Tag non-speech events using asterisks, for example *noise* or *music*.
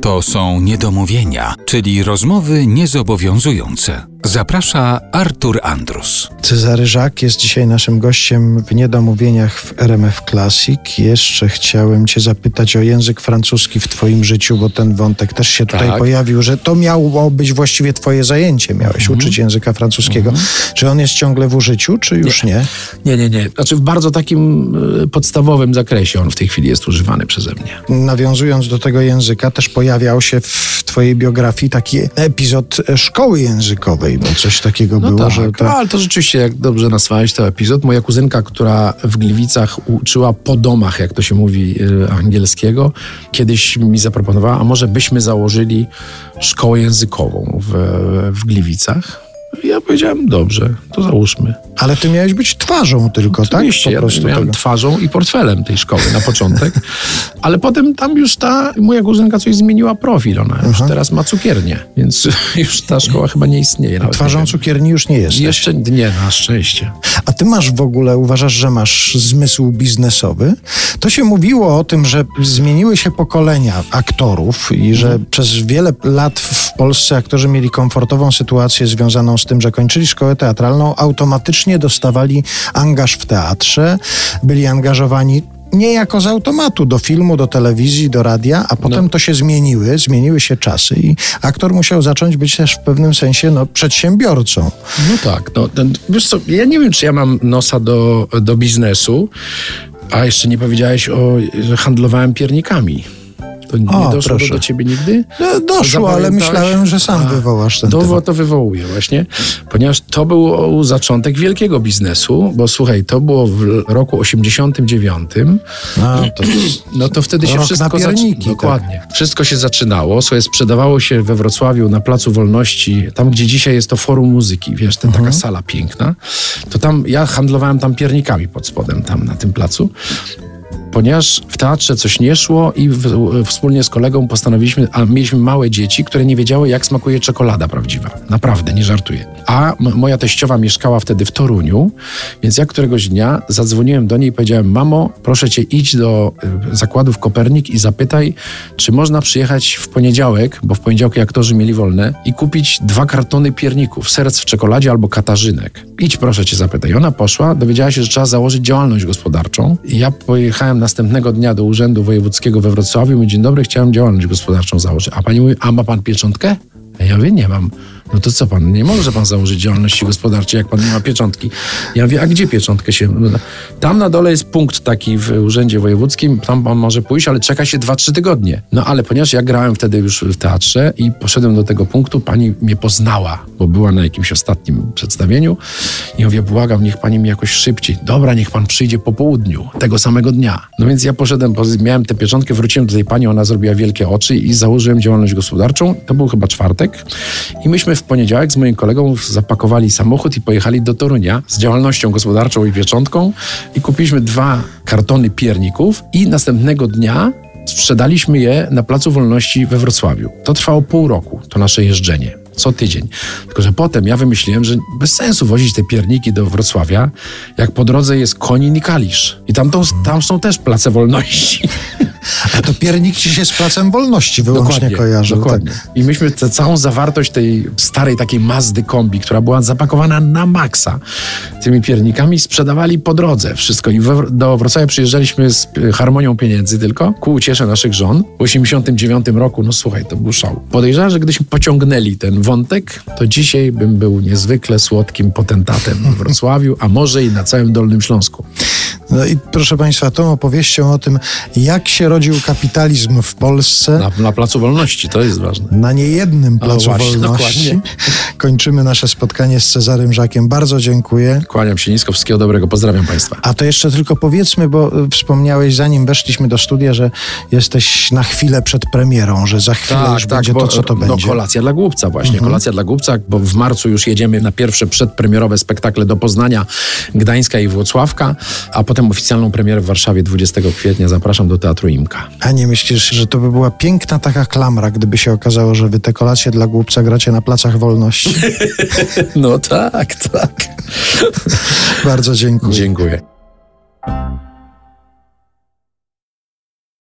To są niedomówienia, czyli rozmowy niezobowiązujące. Zaprasza Artur Andrus. Cezary Żak jest dzisiaj naszym gościem w Niedomówieniach w RMF Classic. Jeszcze chciałem Cię zapytać o język francuski w Twoim życiu, bo ten wątek też się tutaj Tak. pojawił, że to miało być właściwie Twoje zajęcie. Miałeś Mhm. uczyć języka francuskiego. Czy on jest ciągle w użyciu, czy już nie? Nie, nie, nie. Znaczy w bardzo takim y, podstawowym zakresie on w tej chwili jest używany przeze mnie. Nawiązując do tego języka, też pojawiał się w Twojej biografii taki epizod szkoły językowej, bo coś takiego No było, tak, że no, ale to rzeczywiście, jak dobrze nazwałeś ten epizod, moja kuzynka, która w Gliwicach uczyła po domach, jak to się mówi y, angielskiego, kiedyś mi zaproponowała, a może byśmy założyli szkołę językową w, w Gliwicach. Ja powiedziałem, dobrze, to załóżmy. Ale ty miałeś być twarzą tylko, tak? Oczywiście, ja miałem tego. twarzą i portfelem tej szkoły na początek, *laughs* ale potem tam już ta moja kuzynka coś zmieniła profil, ona już teraz ma cukiernię, więc *laughs* już ta szkoła chyba nie istnieje. Twarzą cukierni już nie jesteś. Jeszcze nie, na szczęście. A ty masz w ogóle, uważasz, że masz zmysł biznesowy? To się mówiło o tym, że zmieniły się pokolenia aktorów i że przez wiele lat w Polsce aktorzy mieli komfortową sytuację związaną z tym, że kończyli szkołę teatralną, automatycznie dostawali angaż w teatrze, byli angażowani niejako z automatu do filmu, do telewizji, do radia, a potem to się zmieniły, zmieniły się czasy i aktor musiał zacząć być też w pewnym sensie no, przedsiębiorcą. No tak, no, ten, wiesz co, ja nie wiem, czy ja mam nosa do, do biznesu, a jeszcze nie powiedziałeś o, że handlowałem piernikami. To nie O, doszło proszę. do, ciebie nigdy? No, doszło, ale myślałem, że sam A, wywołasz ten to, temat. to wywołuję właśnie, ponieważ to był zaczątek wielkiego biznesu, bo słuchaj, to było w roku 89, No, to *clears throat* no to wtedy się wszystko na pierniki, tak. Dokładnie. Wszystko się zaczynało, sobie sprzedawało się we Wrocławiu na Placu Wolności, tam gdzie dzisiaj jest to Forum Muzyki, wiesz, ten, Mhm. taka sala piękna, to tam ja handlowałem tam piernikami pod spodem, tam na tym placu. Ponieważ w teatrze coś nie szło i w, wspólnie z kolegą postanowiliśmy, a mieliśmy małe dzieci, które nie wiedziały, jak smakuje czekolada prawdziwa. Naprawdę, nie żartuję. A moja teściowa mieszkała wtedy w Toruniu, więc ja któregoś dnia zadzwoniłem do niej i powiedziałem, mamo, proszę cię, idź do y, zakładów Kopernik i zapytaj, czy można przyjechać w poniedziałek, bo w poniedziałki aktorzy mieli wolne, i kupić dwa kartony pierników, serc w czekoladzie albo katarzynek. Idź proszę cię zapytaj. Ona poszła, dowiedziała się, że trzeba założyć działalność gospodarczą. Ja pojechałem następnego dnia do Urzędu Wojewódzkiego we Wrocławiu i dzień dobry, chciałem działalność gospodarczą założyć. A pani mówi, a ma pan pieczątkę? Ja mówię, nie mam. No to co pan, nie może pan założyć działalności gospodarczej, jak pan nie ma pieczątki. Ja mówię, a gdzie pieczątkę się... Tam na dole jest punkt taki w Urzędzie Wojewódzkim, tam pan może pójść, ale czeka się 2-3 tygodnie. No ale ponieważ ja grałem wtedy już w teatrze i poszedłem do tego punktu, pani mnie poznała, bo była na jakimś ostatnim przedstawieniu i mówię, błagam, niech pani mi jakoś szybciej. Dobra, niech pan przyjdzie po południu, tego samego dnia. No więc ja poszedłem, miałem tę pieczątkę, wróciłem do tej pani, ona zrobiła wielkie oczy i założyłem działalność gospodarczą. To był chyba czwartek i myśmy w poniedziałek z moim kolegą zapakowali samochód i pojechali do Torunia z działalnością gospodarczą i pieczątką i kupiliśmy dwa kartony pierników i następnego dnia sprzedaliśmy je na Placu Wolności we Wrocławiu. To trwało pół roku, to nasze jeżdżenie. Co tydzień. Tylko, że potem ja wymyśliłem, że bez sensu wozić te pierniki do Wrocławia, jak po drodze jest Konin i Kalisz. I tam, tam są też place wolności. A to piernik ci się z Placem Wolności wyłącznie kojarzył. Dokładnie. Tak. I myśmy tę całą zawartość tej starej takiej Mazdy kombi, która była zapakowana na maksa tymi piernikami, sprzedawali po drodze wszystko. I we, do Wrocławia przyjeżdżaliśmy z harmonią pieniędzy tylko, ku uciesze naszych żon. W 89 roku, no słuchaj, to był szał. Podejrzewam, że gdybyśmy pociągnęli ten wątek, to dzisiaj bym był niezwykle słodkim potentatem w Wrocławiu, a może i na całym Dolnym Śląsku. No i proszę Państwa, tą opowieścią o tym, jak się rodził kapitalizm w Polsce Na, na Placu Wolności, to jest ważne. na niejednym Placu właśnie, Wolności, dokładnie. kończymy nasze spotkanie z Cezarym Żakiem. Bardzo dziękuję. Kłaniam się nisko, wszystkiego dobrego, pozdrawiam Państwa. A to jeszcze tylko powiedzmy, bo y, wspomniałeś zanim weszliśmy do studia, że jesteś na chwilę przed premierą, że za chwilę już będzie to, co to no, będzie. Mhm. kolacja dla głupca właśnie, kolacja dla głupca, bo w marcu już jedziemy na pierwsze przedpremierowe spektakle do Poznania, Gdańska i Włocławka, a potem oficjalną premierę w Warszawie 20 kwietnia. Zapraszam do Teatru Imka. A nie myślisz, że to by była piękna taka klamra, gdyby się okazało, że wy te kolacje dla głupca gracie na placach wolności? *laughs* No tak, tak. Bardzo dziękuję. Dziękuję.